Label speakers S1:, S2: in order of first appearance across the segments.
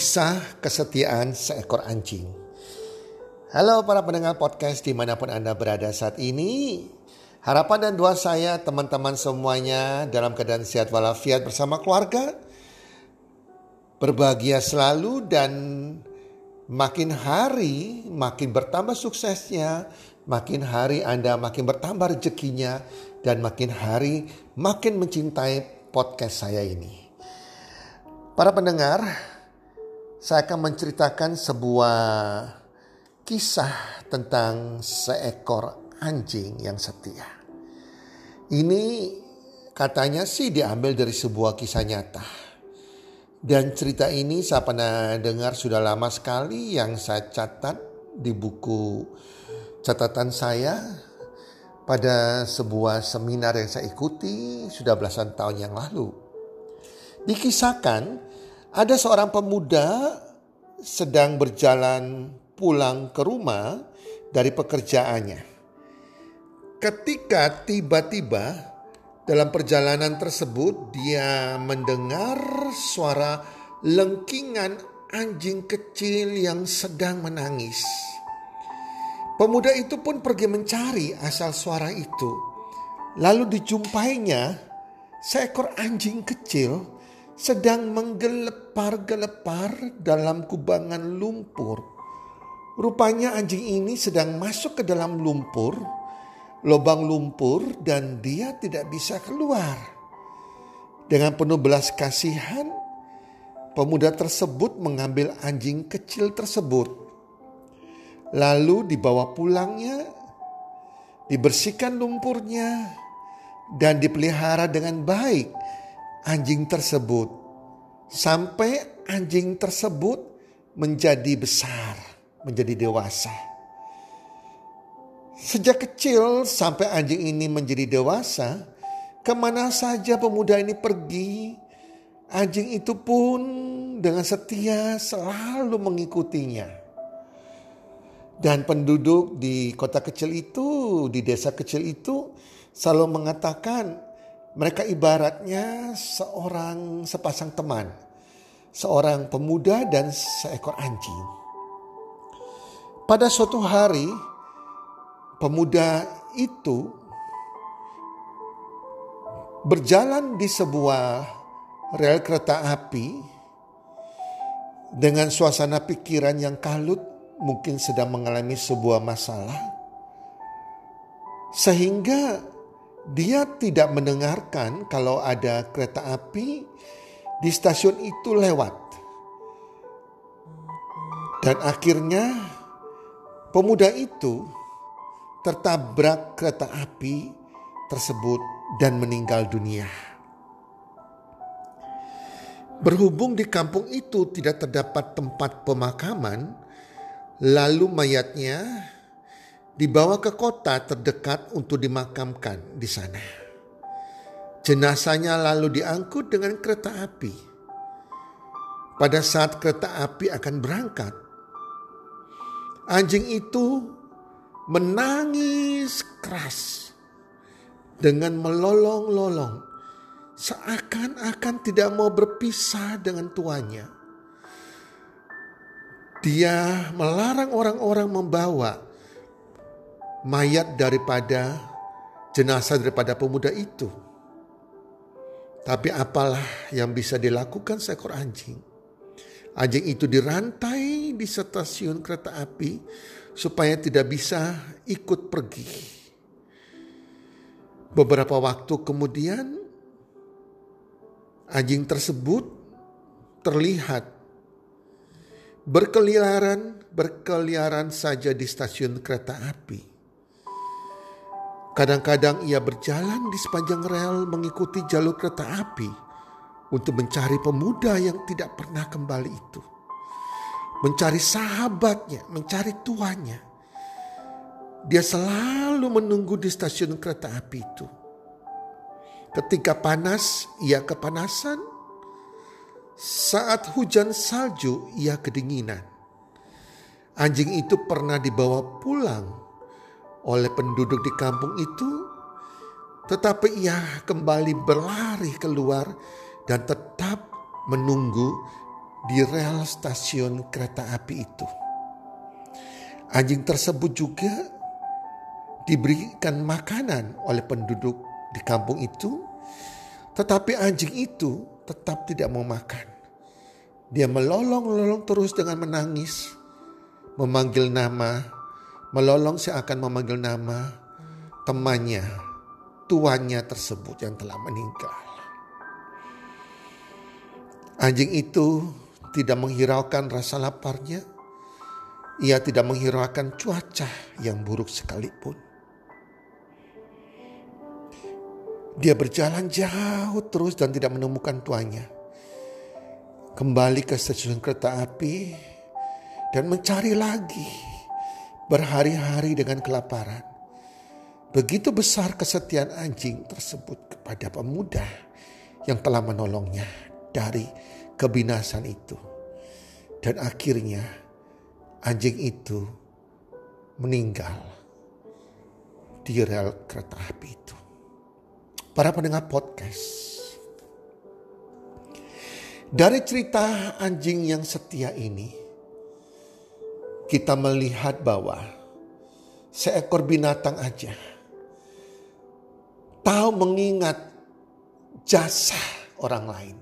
S1: Kisah kesetiaan seekor anjing. Halo para pendengar podcast di mana pun Anda berada saat ini. Harapan dan doa saya teman-teman semuanya dalam keadaan sehat walafiat bersama keluarga. Berbahagia selalu dan makin hari makin bertambah suksesnya. Makin hari Anda makin bertambah rezekinya. Dan makin hari makin mencintai podcast saya ini. Para pendengar, saya akan menceritakan sebuah kisah tentang seekor anjing yang setia. Ini katanya sih diambil dari sebuah kisah nyata. Dan cerita ini saya pernah dengar sudah lama sekali yang saya catat di buku catatan saya pada sebuah seminar yang saya ikuti sudah belasan tahun yang lalu. Dikisahkan ada seorang pemuda sedang berjalan pulang ke rumah dari pekerjaannya. Ketika tiba-tiba dalam perjalanan tersebut dia mendengar suara lengkingan anjing kecil yang sedang menangis. Pemuda itu pun pergi mencari asal suara itu. Lalu dijumpainya seekor anjing kecil sedang menggelepar-gelepar dalam kubangan lumpur. Rupanya anjing ini sedang masuk ke dalam lumpur, lubang lumpur dan dia tidak bisa keluar. Dengan penuh belas kasihan, pemuda tersebut mengambil anjing kecil tersebut. Lalu dibawa pulangnya, dibersihkan lumpurnya, dan dipelihara dengan baik anjing tersebut sampai anjing tersebut menjadi besar, menjadi dewasa. Sejak kecil sampai anjing ini menjadi dewasa, ke mana saja pemuda ini pergi, anjing itu pun dengan setia selalu mengikutinya. Dan penduduk di kota kecil itu, di desa kecil itu selalu mengatakan mereka ibaratnya seorang sepasang teman, seorang pemuda dan seekor anjing. Pada suatu hari, pemuda itu berjalan di sebuah rel kereta api dengan suasana pikiran yang kalut, mungkin sedang mengalami sebuah masalah, sehingga dia tidak mendengarkan kalau ada kereta api di stasiun itu lewat. Dan akhirnya pemuda itu tertabrak kereta api tersebut dan meninggal dunia. Berhubung di kampung itu tidak terdapat tempat pemakaman, lalu mayatnya dibawa ke kota terdekat untuk dimakamkan di sana. Jenazahnya lalu diangkut dengan kereta api. Pada saat kereta api akan berangkat, anjing itu menangis keras dengan melolong-lolong, seakan-akan tidak mau berpisah dengan tuannya. Dia melarang orang-orang membawa mayat daripada jenazah daripada pemuda itu. Tapi apalah yang bisa dilakukan seekor anjing? Anjing itu dirantai di stasiun kereta api supaya tidak bisa ikut pergi. Beberapa waktu kemudian, anjing tersebut terlihat berkeliaran berkeliaran saja di stasiun kereta api. Kadang-kadang ia berjalan di sepanjang rel mengikuti jalur kereta api untuk mencari pemuda yang tidak pernah kembali itu. Mencari sahabatnya, mencari tuannya. Dia selalu menunggu di stasiun kereta api itu. Ketika panas, ia kepanasan. Saat hujan salju, ia kedinginan. Anjing itu pernah dibawa pulang oleh penduduk di kampung itu, tetapi ia kembali berlari keluar dan tetap menunggu di rel stasiun kereta api itu. Anjing tersebut juga diberikan makanan oleh penduduk di kampung itu, tetapi anjing itu tetap tidak mau makan. Dia melolong-lolong terus dengan menangis, memanggil nama melolong seakan memanggil nama temannya, tuannya tersebut yang telah meninggal. Anjing itu tidak menghiraukan rasa laparnya. Ia tidak menghiraukan cuaca yang buruk sekalipun. Dia berjalan jauh terus dan tidak menemukan tuannya. Kembali ke stasiun kereta api dan mencari lagi berhari-hari dengan kelaparan. Begitu besar kesetiaan anjing tersebut kepada pemuda yang telah menolongnya dari kebinasan itu. Dan akhirnya anjing itu meninggal di rel kereta api itu. Para pendengar podcast. Dari cerita anjing yang setia ini, kita melihat bahwa seekor binatang aja tahu mengingat jasa orang lain.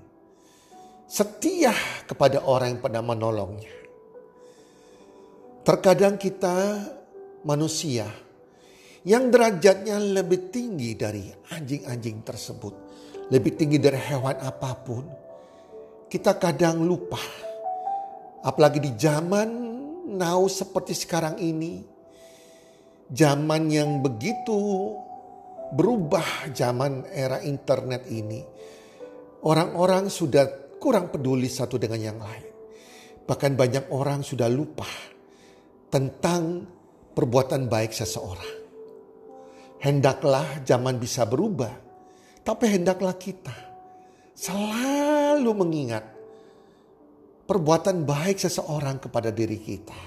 S1: Setia kepada orang yang pernah menolongnya. Terkadang kita manusia yang derajatnya lebih tinggi dari anjing-anjing tersebut. Lebih tinggi dari hewan apa pun. Kita kadang lupa. Apalagi di zaman now seperti sekarang ini. Zaman yang begitu berubah zaman era internet ini. Orang-orang sudah kurang peduli satu dengan yang lain. Bahkan banyak orang sudah lupa tentang perbuatan baik seseorang. Hendaklah zaman bisa berubah, tapi hendaklah kita selalu mengingat perbuatan baik seseorang kepada diri kita.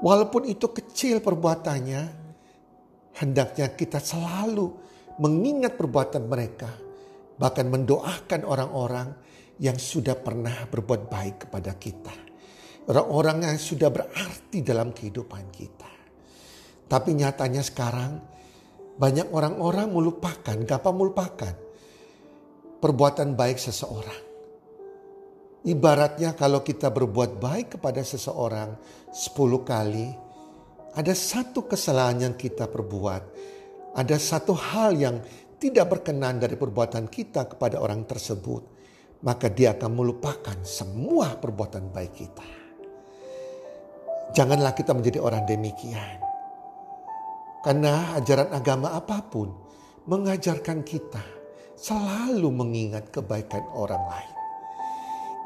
S1: Walaupun itu kecil perbuatannya, hendaknya kita selalu mengingat perbuatan mereka, bahkan mendoakan orang-orang yang sudah pernah berbuat baik kepada kita. Orang-orang yang sudah berarti dalam kehidupan kita. Tapi nyatanya sekarang banyak orang-orang melupakan, gapa melupakan perbuatan baik seseorang. Ibaratnya kalau kita berbuat baik kepada seseorang sepuluh kali, ada satu kesalahan yang kita perbuat. Ada satu hal yang tidak berkenan dari perbuatan kita kepada orang tersebut. Maka dia akan melupakan semua perbuatan baik kita. Janganlah kita menjadi orang demikian. Karena ajaran agama apa pun mengajarkan kita selalu mengingat kebaikan orang lain.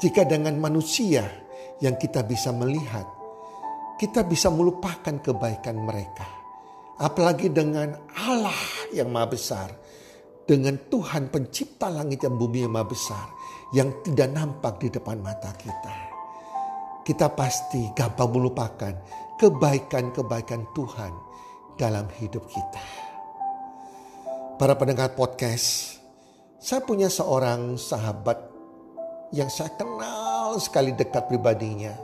S1: Jika dengan manusia yang kita bisa melihat, kita bisa melupakan kebaikan mereka. Apalagi dengan Allah yang maha besar. Dengan Tuhan pencipta langit dan bumi yang maha besar. Yang tidak nampak di depan mata kita. Kita pasti gampang melupakan kebaikan-kebaikan Tuhan dalam hidup kita. Para pendengar podcast, saya punya seorang sahabat yang saya kenal sekali dekat pribadinya.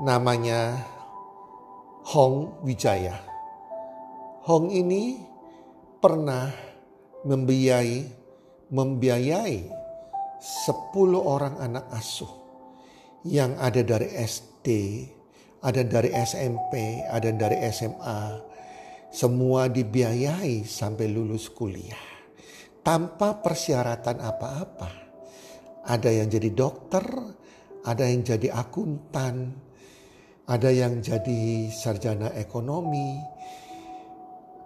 S1: Namanya Hong Wijaya. Hong ini pernah membiayai membiayai 10 orang anak asuh yang ada dari SD, ada dari SMP, ada dari SMA. Semua dibiayai sampai lulus kuliah. Tanpa persyaratan apa-apa. Ada yang jadi dokter, ada yang jadi akuntan, ada yang jadi sarjana ekonomi,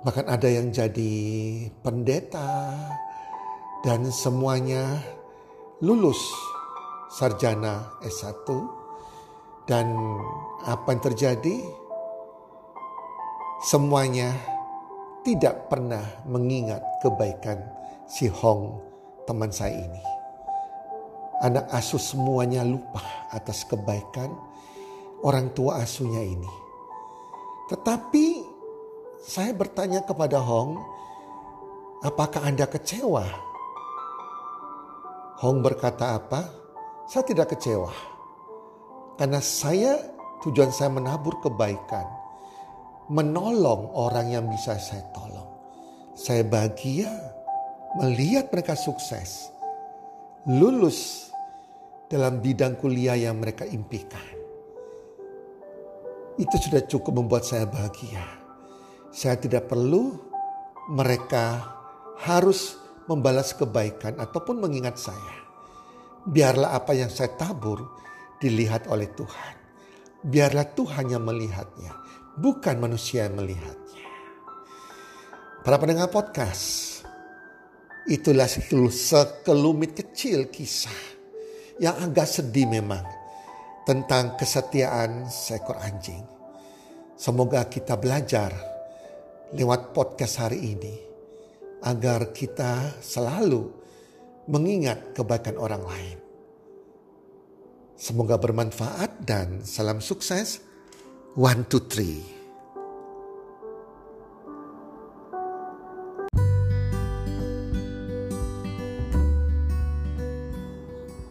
S1: bahkan ada yang jadi pendeta, dan semuanya lulus sarjana S1 dan apa yang terjadi semuanya tidak pernah mengingat kebaikan si Hong teman saya ini. Anak asuh semuanya lupa atas kebaikan orang tua asuhnya ini. Tetapi saya bertanya kepada Hong, apakah Anda kecewa? Hong berkata apa? Saya tidak kecewa. Karena saya tujuan saya menabur kebaikan. Menolong orang yang bisa saya tolong. Saya bahagia melihat mereka sukses. Lulus dalam bidang kuliah yang mereka impikan. Itu sudah cukup membuat saya bahagia. Saya tidak perlu mereka harus membalas kebaikan ataupun mengingat saya. Biarlah apa yang saya tabur dilihat oleh Tuhan. Biarlah Tuhan yang melihatnya, bukan manusia yang melihatnya. Para pendengar podcast, itulah sekelumit kecil kisah yang agak sedih memang tentang kesetiaan seekor anjing. Semoga kita belajar lewat podcast hari ini agar kita selalu mengingat kebaikan orang lain. Semoga bermanfaat dan salam sukses. One, two, three.